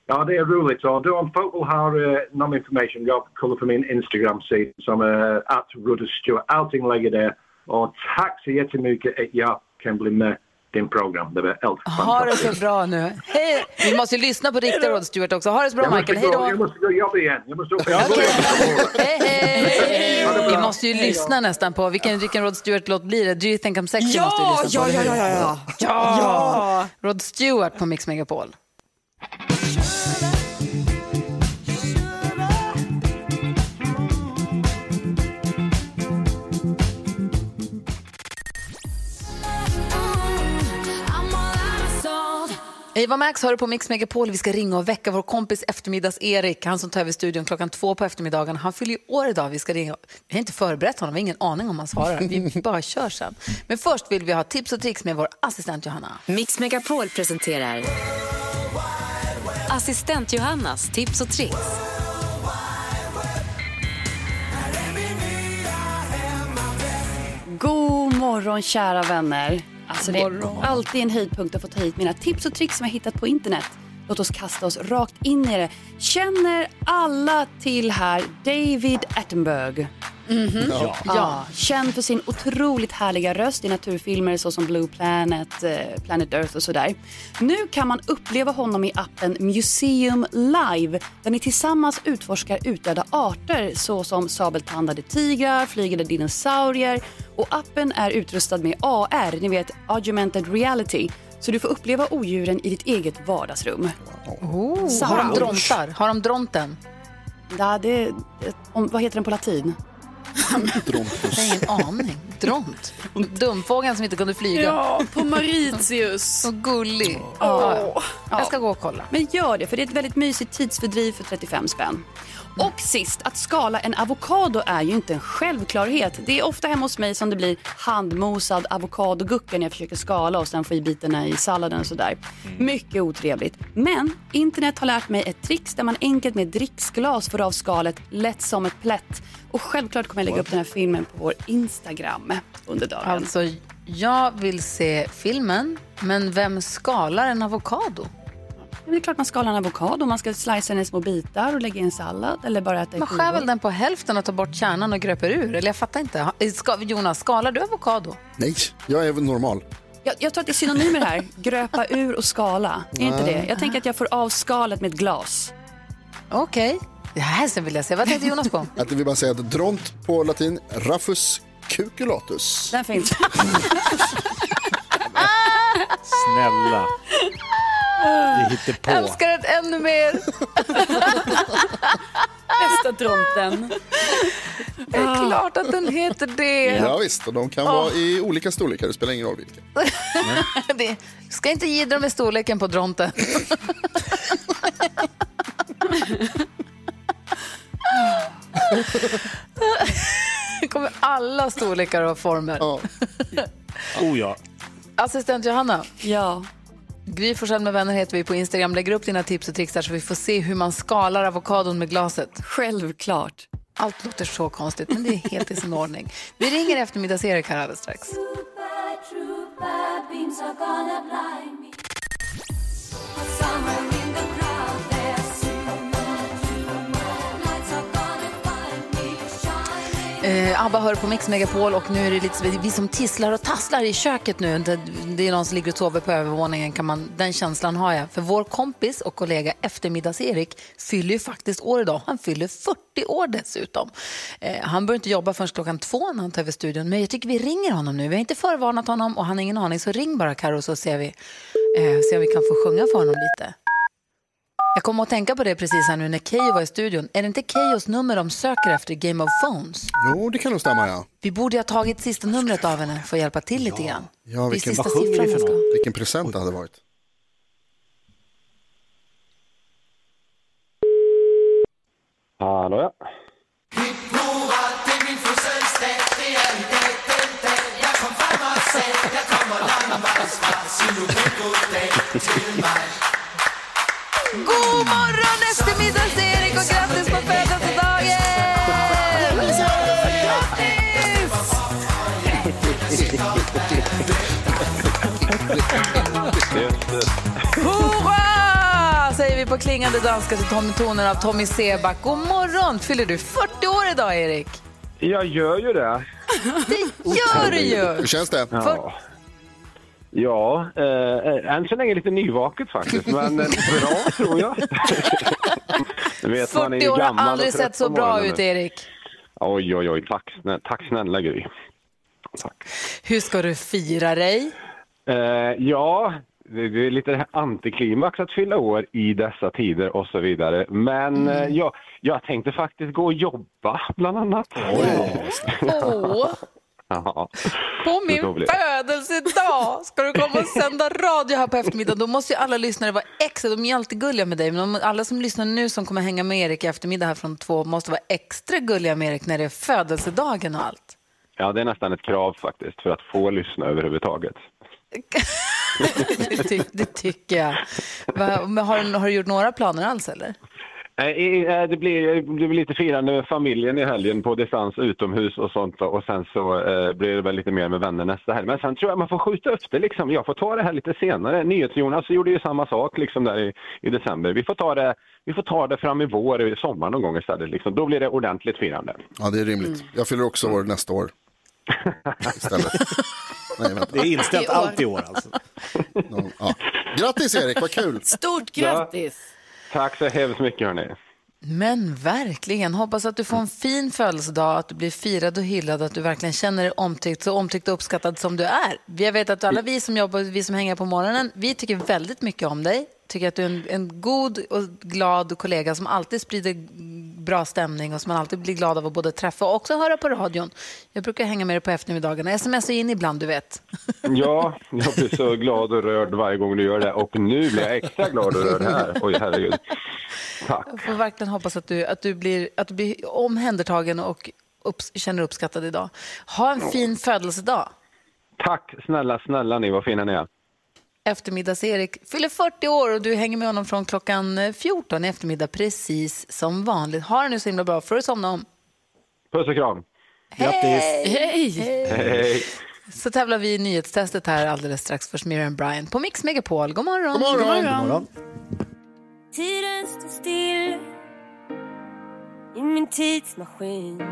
Ja, det är roligt. Och du om folk vill ha uh, någon information, jag kollar på min Instagram-sida som är att Rudder Stewart. Allting ligger där. Och tack så jättemycket att jag kan bli med i din program. Det var helt Ha det så bra nu. Hej! Vi måste ju lyssna på riktiga Rod Stewart också. Ha det så bra Jag Michael. Hej gå, jag då! måste gå och jobba igen. Jag måste åka Hej, hej! Vi måste ju lyssna nästan på, vilken, vilken Rod Stewart-låt blir det? Do you think I'm sexy Ja, måste vi lyssna ja, på. ja, hur? ja, ja, ja. Ja! Rod Stewart på Mix Megapol. Eva Max hör på Mix Megapol. Vi ska ringa och väcka vår kompis eftermiddags-Erik. Han som tar över studion klockan två på eftermiddagen. Han fyller ju år idag. Vi ska ringa. Vi har inte förberett honom. Vi har ingen aning om han svarar. Vi bara kör sen. Men först vill vi ha tips och tricks med vår assistent Johanna. Mix Megapol presenterar Assistent Johannas tips och tricks. God morgon kära vänner. Alltså det är alltid en höjdpunkt att få ta hit mina tips och tricks som jag hittat på internet. Låt oss kasta oss rakt in i det. Känner alla till här David Attenborough? Ja. Ja, känd för sin otroligt härliga röst i naturfilmer såsom Blue Planet, eh, Planet Earth och sådär. Nu kan man uppleva honom i appen Museum Live där ni tillsammans utforskar utdöda arter såsom sabeltandade tigrar, flygande dinosaurier och appen är utrustad med AR, ni vet augmented reality. Så du får uppleva odjuren i ditt eget vardagsrum. Oh, har de drontar? Har de dronten? Ja, det, om, vad heter den på latin? Drontus. Jag har ingen aning. Dront. Dumfågeln som inte kunde flyga. Ja, på Mauritius. Så gullig. Åh. Jag ska gå och kolla. Men gör det, för det är ett väldigt mysigt tidsfördriv för 35 spänn. Och sist, att skala en avokado är ju inte en självklarhet. Det är ofta hemma hos mig som det blir handmosad avokadogucka när jag försöker skala och sen få i bitarna i salladen och sådär. Mycket otrevligt. Men internet har lärt mig ett trix där man enkelt med dricksglas får av skalet lätt som ett plätt. Och självklart kommer jag lägga upp den här filmen på vår Instagram under dagen. Alltså, jag vill se filmen, men vem skalar en avokado? Det är klart man skalar en avokado, man ska slicea den i små bitar och lägga i en sallad eller bara äta Man skär väl den på hälften och tar bort kärnan och gröper ur? Eller jag fattar inte. Ska, Jonas, skalar du avokado? Nej, jag är väl normal. Jag, jag tror att det är synonymer här. Gröpa ur och skala. Är inte det? Jag tänker att jag får av skalet med ett glas. Okej. Det här sen vill jag se. Vad tänkte Jonas på? Att vi bara säga att dront på latin, raffus cuculatus. Den finns. Snälla. Det hittar på. Älskar det ännu mer. Bästa dronten. Det är klart att den heter det. Ja, visst, och de kan vara i olika storlekar, det spelar ingen roll vilka. det ska inte jiddra med storleken på dronten. Kommer alla storlekar och former. Oh ja. Assistent Johanna. Ja. Gry med vänner heter vi på Instagram. Lägger upp dina tips och tricks där så vi får se hur man skalar avokadon med glaset. Självklart. Allt låter så konstigt, men det är helt i sin ordning. Vi ringer eftermiddags-Erik här alldeles strax. Eh, Abba hör på Mix Megapol och nu är det lite vi som tisslar och tasslar i köket nu. Det, det är någon som ligger och sover på övervåningen. Kan man, den känslan har jag. För vår kompis och kollega Eftermiddags-Erik fyller ju faktiskt år idag. Han fyller 40 år dessutom. Eh, han börjar inte jobba förrän klockan två när han tar över studion. Men jag tycker vi ringer honom nu. Vi har inte förvarnat honom och han har ingen aning. Så ring bara Karo så ser vi, eh, ser om vi kan få sjunga för honom lite. Jag kommer att tänka på det precis här nu när Keyyo var i studion. Är det inte Keyyos nummer de söker efter, Game of Phones? Jo, det kan nog stämma, ja. Vi borde ju ha tagit sista numret av henne för att hjälpa till lite grann. Ja, Det är vilken, sista siffran man ska. vilken present det hade varit. Hallå ja. God morgon eftermiddags-Erik och grattis på födelsedagen! Hurra! Säger vi på klingande danska till Tommy tonen av Tommy Seback. God morgon! Fyller du 40 år idag, Erik? Jag gör ju det. Det gör du ju! Hur känns det? Ja, ja eh, än så länge lite nyvaket faktiskt, men eh, bra tror jag. Vet, man är 40 ju år har aldrig sett så bra ut. Erik. Oj, oj, oj. Tack, snä, tack snälla Gry. Hur ska du fira dig? Eh, ja, det är lite antiklimax att fylla år i dessa tider och så vidare. Men eh, Mm. ja, jag tänkte faktiskt gå och jobba bland annat. Åh, Ja. på min födelsedag ska du komma och sända radio här på eftermiddagen. Då måste ju alla lyssnare vara extra, de är alltid gulliga med dig, men de, alla som lyssnar nu som kommer hänga med Erik i eftermiddag här från två måste vara extra gulliga med Erik när det är födelsedagen och allt. ja, det är nästan ett krav faktiskt för att få lyssna överhuvudtaget. Det, ty, det tycker jag. Men har, har du gjort några planer alls eller? Nej, eh, Det blir, det blir lite firande med familjen i helgen på distans utomhus och sånt och sen så eh, blir det väl lite mer med vänner nästa helg. Men sen tror jag man får skjuta upp det liksom. Jag får ta det här lite senare. NyhetsJonas gjorde ju samma sak liksom där i, i december. Vi får, ta det, vi får ta det fram i vår, i sommar någon gång istället. Liksom. Då blir det ordentligt firande. Ja, det är rimligt. Jag fyller också år nästa år. Istället. Nej, vänta. Det är inställt allt i år alltså. Ja. Grattis Erik, vad kul! Stort grattis! Tack så hemskt mycket hörni. Men verkligen, hoppas att du får en fin födelsedag, att du blir firad och hyllad, att du verkligen känner dig omtyckt, så omtyckt och uppskattad som du är. Jag vet att alla vi som jobbar, vi som hänger på morgonen, vi tycker väldigt mycket om dig. Tycker att du är en, en god och glad kollega som alltid sprider bra stämning och som man alltid blir glad av att både träffa och också höra på radion. Jag brukar hänga med dig på eftermiddagarna. Sms in ibland, du vet. Ja, jag blir så glad och rörd varje gång du gör det. Och nu blir jag extra glad och rörd här. Oj, herregud. Tack. Jag får verkligen hoppas att du, att du, blir, att du blir omhändertagen och upps, känner uppskattad idag. Ha en fin födelsedag. Tack snälla, snälla ni, vad fina ni är. Eftermiddags-Erik fyller 40 år och du hänger med honom från klockan 14 i eftermiddag precis som vanligt. Ha det nu så himla bra för att somna om. Puss och kram. Hej! Hej! Hej. Så tävlar vi i nyhetstestet här alldeles strax för Miriam Bryant på Mix Megapol. God morgon! God morgon. God morgon. Tiden står still i min tidsmaskin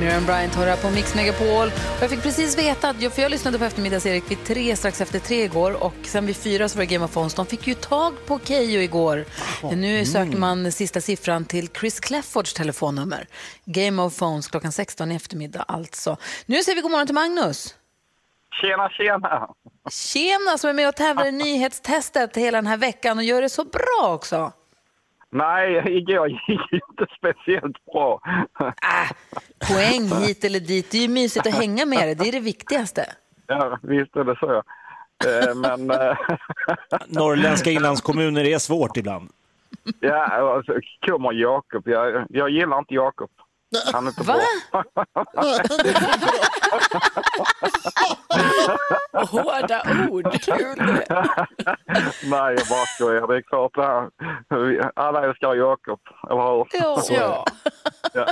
Miriam Bryant hör här på Mix Megapol. Och jag fick precis veta, att, för jag lyssnade på eftermiddags-Erik vid tre, strax efter tre igår och sen vid fyra så var det Game of Thrones. De fick ju tag på Keyyo igår. Nu söker man sista siffran till Chris Cleffords telefonnummer. Game of Thrones klockan 16 i eftermiddag alltså. Nu säger vi god morgon till Magnus. Tjena, tjena! Tjena som är med och tävlar i nyhetstestet hela den här veckan och gör det så bra också. Nej, igår gick inte speciellt bra. Poäng hit eller dit, det är ju mysigt att hänga med det, det är det viktigaste. Ja, visst är det så. Eh, Men eh, Norrländska inlandskommuner är svårt ibland. ja, alltså, kommer Jakob. Jag, jag gillar inte Jakob. Han är inte bra. Hårda ord. Kul. Nej, jag bara skojar. Det är klart det här. Alla älskar Jakob, eller hur? Ja. Ja.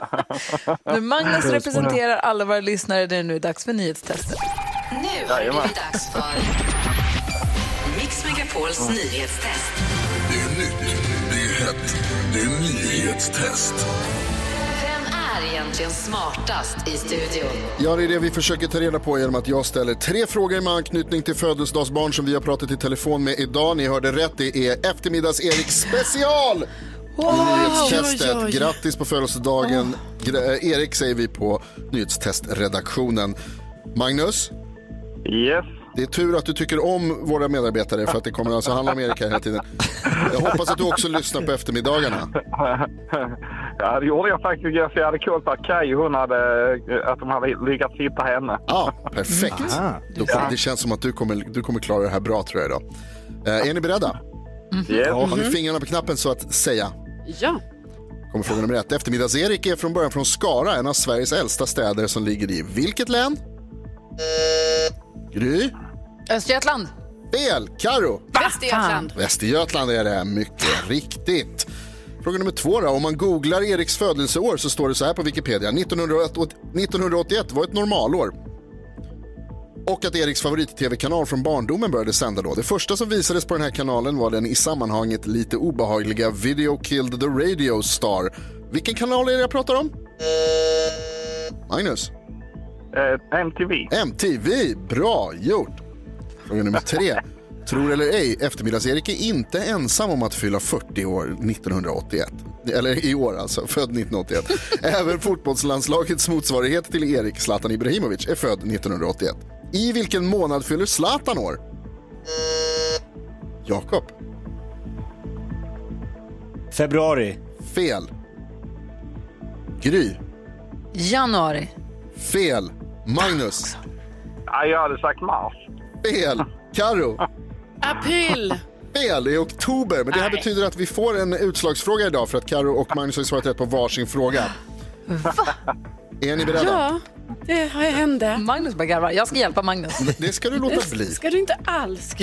Nu Magnus representerar alla våra lyssnare, det är nu dags för nyhetstestet. Nu har det blivit dags för Mix Megapols nyhetstest. Det är nytt, det är hett, det är nyhetstest. Är egentligen smartast i studion? Ja, det är det vi försöker ta reda på genom att jag ställer tre frågor med anknytning till födelsedagsbarn som vi har pratat i telefon med idag. Ni hörde rätt, det är eftermiddags-Erik special! Wow! Nyhetstestet. Grattis på födelsedagen. Erik säger vi på nyhetstestredaktionen. Magnus? Yes. Det är tur att du tycker om våra medarbetare för att det kommer alltså handla om Erik här hela tiden. Jag hoppas att du också lyssnar på eftermiddagarna. Ja, det gjorde jag faktiskt jag hade koll på att Kaj, hon hade, att de hade lyckats hitta henne. Ja, perfekt. Då, det känns som att du kommer, du kommer klara det här bra tror jag idag. Eh, är ni beredda? Yes. Har ni fingrarna på knappen så att säga? Ja. Kommer fråga nummer ett. Eftermiddags-Erik är från början från Skara, en av Sveriges äldsta städer som ligger i vilket län? Gry? Östergötland. Fel. Karo? Västergötland. Västergötland är det, mycket riktigt. Fråga nummer två då. Om man googlar Eriks födelseår så står det så här på Wikipedia. 1981 1981 var ett normalår. Och att Eriks favorit-tv-kanal från barndomen började sända då. Det första som visades på den här kanalen var den i sammanhanget lite obehagliga Video Killed the Radio Star. Vilken kanal är det jag pratar om? Magnus? Eh, MTV. MTV, bra gjort. Fråga nummer tre. Tror eller ej, eftermiddags-Erik är inte ensam om att fylla 40 år 1981. Eller i år alltså, född 1981. Även fotbollslandslagets motsvarighet till Erik, Zlatan Ibrahimovic, är född 1981. I vilken månad fyller Zlatan år? Jakob? Februari. Fel. Gry? Januari. Fel. Magnus? Ja, jag hade sagt mars. Fel. Karo? April. Fel, det är oktober. Men det här betyder att vi får en utslagsfråga idag för att Karo och Magnus har svarat rätt på varsin fråga. Är ni beredda? Ja, det har hände. Magnus bara garvar. Jag ska hjälpa Magnus. Det ska du låta bli. ska du inte alls.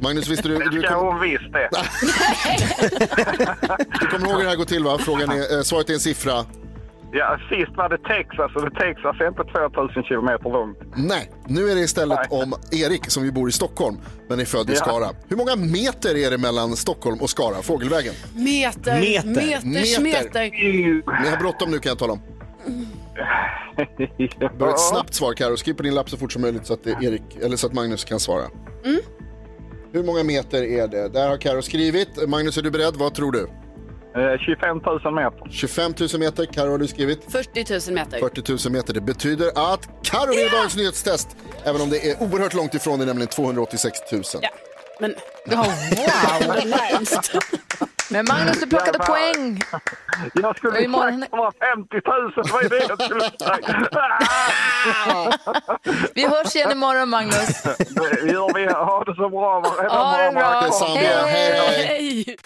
Magnus, visste du... du Ska hon visst det? Du kommer ihåg hur det här går till va? Frågan är, eh, svaret är en siffra. Ja, sist var det Texas och Texas är inte 2000 kilometer långt. Nej, nu är det istället om Erik som ju bor i Stockholm men är född i Ja. Skara. Hur många meter är det mellan Stockholm och Skara, fågelvägen? Meter. Meter. Meters Meter. meter. Ni har bråttom nu kan jag tala om. Börja ett snabbt svar Karo. skriv på din lapp så fort som möjligt så att, det är Erik, eller så att Magnus kan svara. Mm. Hur många meter är det? Där har Karo skrivit. Magnus, är du beredd? Vad tror du? Eh, 25 000 meter. 25 000 meter, Karo har du skrivit. 40 000 meter. 40 000 meter. Det betyder att Karo vinner dagens nyhetstest. Även om det är oerhört långt ifrån, det är nämligen 286 000. Ja, men... Ja, wow! Närmst. Men Magnus, du plockade poäng. Jag skulle imorgon- sagt vara 50 000, vad är det jag skulle säga? Vi hörs igen imorgon, Magnus. Det gör vi. Ha det så bra Ha det bra. morgon. Detsamma. Hej, hej. Hej!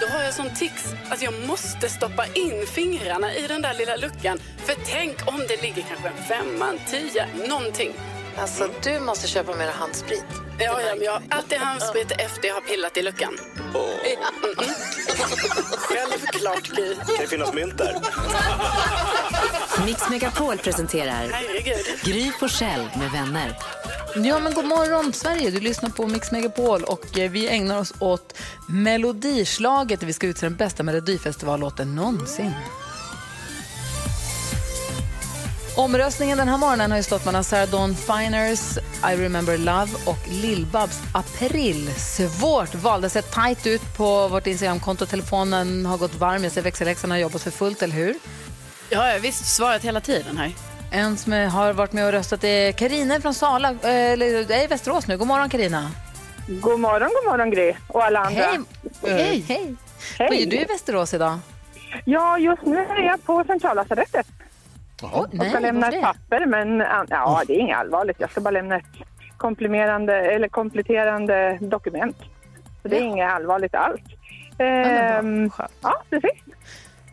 Då har jag sån tics att jag måste stoppa in fingrarna i den där lilla luckan. För tänk om det ligger kanske en femma, en tia, någonting. Alltså, du måste köpa mer handsprit. Ja, ja, men jag har alltid handsprit efter jag har pillat i luckan. Mm-mm. Självklart, Gry. Kan det finnas mynt där? Mix Megapol presenterar Herregud. Gry Forssell med vänner. Ja, men god morgon Sverige. Du lyssnar på Mix Megapol och eh, vi ägnar oss åt Melodislaget vi ska utse den bästa Melodifestivallåten någonsin. Omröstningen den här morgonen har ju stått mellan Sarah Dawn Finers I remember love och Lill-Babs April. Svårt valde sig tajt ut på vårt Instagramkonto. Telefonen har gått varm. Jag ser växelläxan har jobbat för fullt, eller hur? Ja, jag har visst svarat hela tiden här. En som är- har varit med och röstat är Karina från Sala, eh, eller är i Västerås nu. God morgon Karina. God morgon, god morgon Gry och alla andra. Hej. Hej. Hej. Vad gör du i Västerås idag? Ja, just nu är jag på centrallasarettet. Oj, Jag nej, ska lämna ett papper, men an- ja, det är inget allvarligt. Jag ska bara lämna ett komplimerande, eller kompletterande dokument. Så det är inget allvarligt alls. Ehm, ja, precis.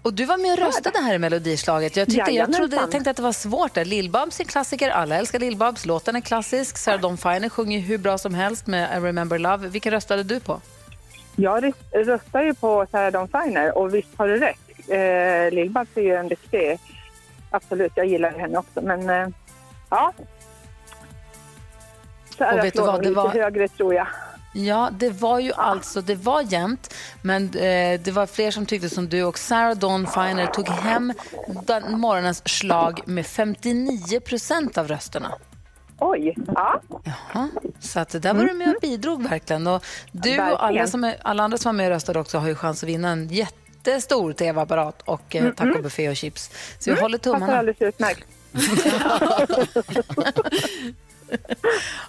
Och du var med och röstade här i Melodislaget. Jag, tyckte, jag, trodde, jag tänkte att det var svårt. där. Lill-Babs är en klassiker. Alla älskar Lill-Babs. Låten är klassisk. Sarah Dawn Finer sjunger hur bra som helst med I remember love. Vilken röstade du på? Jag röst- röstar ju på Sarah Dawn Finer och visst har du rätt. Eh, Lill-Babs är ju en riktig... Absolut, jag gillar henne också, men eh, ja. Sarah Och vet du vad, det lite var- högre tror jag. Ja, det var ju alltså, det var jämnt, men eh, det var fler som tyckte som du och Sarah Dawn Finer tog hem den morgonens slag med 59 procent av rösterna. Oj, ja. Jaha, så att där var du med och bidrog verkligen. Och du och alla, som är, alla andra som var med och röstade också har ju chans att vinna en jättestor tv-apparat och eh, Mm, tacobuffé och chips. Så vi Mm, håller Passar tummarna. alldeles utmärkt.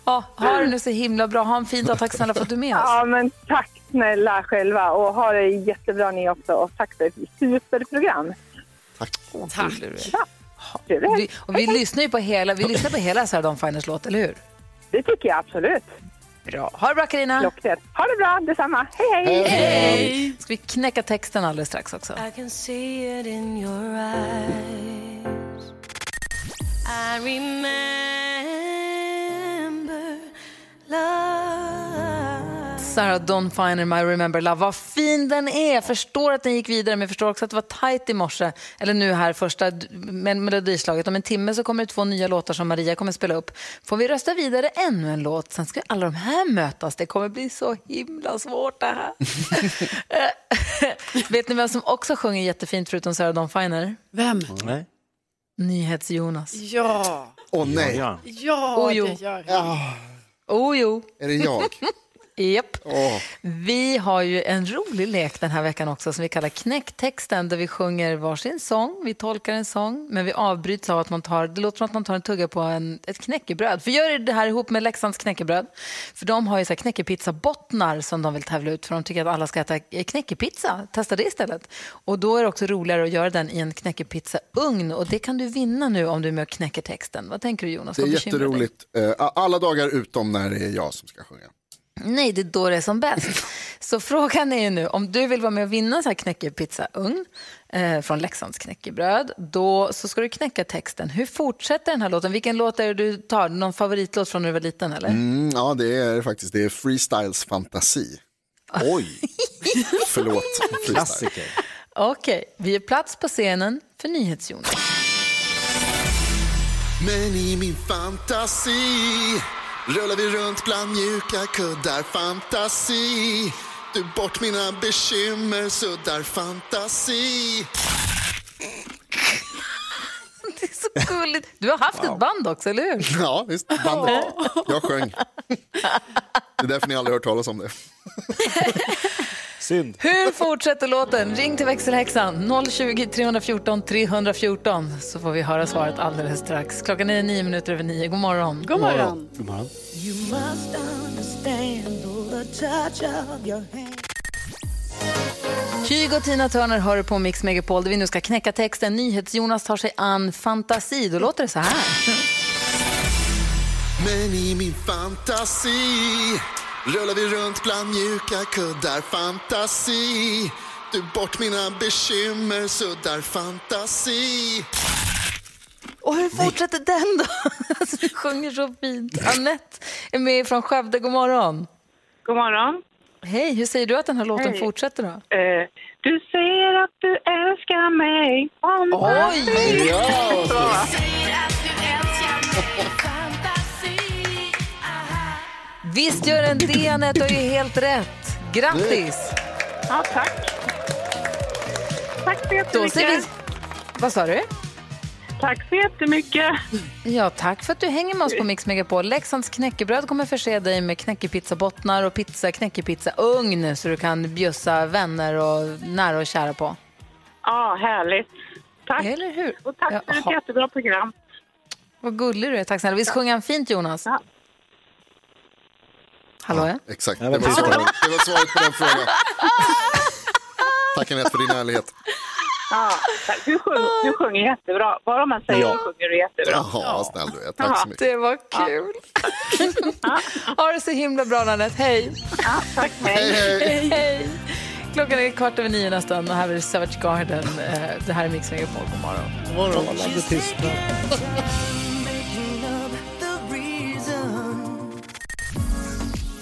Ja, ha det nu så himla bra. Ha en fin dag. Tack snälla för att du är med oss. Ja, men tack snälla själva och ha det jättebra ni också och tack för ett superprogram. Tack. Trevlig helg. Vi, och vi lyssnar ju på hela, vi lyssnar på hela Sarah Dawn Finers låt, eller hur? Det tycker jag absolut. Bra. Ha det bra Carina. Klockrent. Ha det bra, detsamma. Hej, hej! Hej. Ska vi knäcka texten alldeles strax också? I can see it in your eyes. I remember love. Sarah Dawn Finer, My Remember Love. Vad fin den är! Jag förstår att den gick vidare, men jag förstår också att det var tajt i morse. Eller nu här, första med melodislaget. Om en timme så kommer det två nya låtar som Maria kommer spela upp. Får vi rösta vidare ännu en låt, sen ska alla de här mötas. Det kommer bli så himla svårt det här. Vet ni vem som också sjunger jättefint förutom Sarah Dawn Finer? Vem? Nej. Ja. NyhetsJonas. Åh nej. Ja. Ja, Oh, jo. det gör han. Oh jo. Är det jag? Japp. Åh. Vi har ju en rolig lek den här veckan också som vi kallar knäcktexten där vi sjunger varsin sång, vi tolkar en sång men vi avbryts av att man tar, det låter som att man tar en tugga på en, ett knäckebröd. För gör det här ihop med Leksands knäckebröd. För de har ju så här knäckepizza-bottnar som de vill tävla ut för de tycker att alla ska äta knäckepizza. Testa det istället. Och då är det också roligare att göra den i en knäckepizza-ugn och det kan du vinna nu om du är med och knäcker texten. Vad tänker du Jonas? Det är bekymrar dig? jätteroligt. Eh, Alla dagar utom när det är jag som ska sjunga. Nej, det är då det är som bäst. Så frågan är ju nu, om du vill vara med och vinna en sån här knäckepizzaugn eh, från Leksands knäckebröd, då så ska du knäcka texten. Hur fortsätter den här låten? Vilken låt är det du tar? Någon favoritlåt från när du var liten eller? Mm, ja, det är faktiskt det är freestyles fantasi. Oj, Förlåt. klassiker. Okej, vi är plats på scenen för NyhetsJonas. Men i min fantasi rullar vi runt bland mjuka kuddar fantasi Du bort mina bekymmer suddar fantasi Det är så gulligt. Du har haft ett band också, eller hur? Ja, visst. Bandet. Jag sjöng. Det är därför ni aldrig hört talas om det. Synd. Hur fortsätter låten? Ring till växelhäxan 020 314 314 så får vi höra svaret alldeles strax. Klockan är nio minuter över nio. God morgon. God morgon. God morgon. You must understand the touch of your hand. Kygo och Tina Turner hör på Mix Megapol där vi nu ska knäcka texten. NyhetsJonas tar sig an fantasi. Då låter det så här. Men i min fantasi rullar vi runt bland mjuka kuddar. Fantasi, du bort mina bekymmer, suddar fantasi. Och hur fortsätter den då? Alltså, du sjunger så fint. Annette är med från Skövde. God morgon. God morgon. Hej, hur säger du att den här låten Hej. fortsätter då? Eh, du säger att du älskar mig. Oj! Ja! Visst gör den det, Anette. Du har ju helt rätt. Grattis! Ja, tack. Tack så jättemycket. Vad sa du? Tack så jättemycket. Ja, tack för att du hänger med oss på Mix Megapol. Leksands knäckebröd kommer förse dig med knäckepizzabottnar och pizza, knäckepizzaugn så du kan bjussa vänner och nära och kära på. Ja, härligt. Tack. Eller hur? Och tack för ett Jaha. jättebra program. Vad gullig du är. Tack snälla. Visst sjunger han fint, Jonas? Hallå, ja? Exakt, det var, svaret, det var svaret på den frågan. Tack Anette för din ärlighet. Ja, du, sjung, du sjunger jättebra. Vad man säger Ja. så sjunger du jättebra. Jaha, vad snäll du är. Tack så mycket. Det var kul. ha det så himla bra, Nanette. Hej! Ja, tack. Hej, Hej. hej. Hej! Klockan är kvart över nio nästan och här är Savage Garden. Eh, Det här är Mix Megapol. God morgon. Talande tystnad.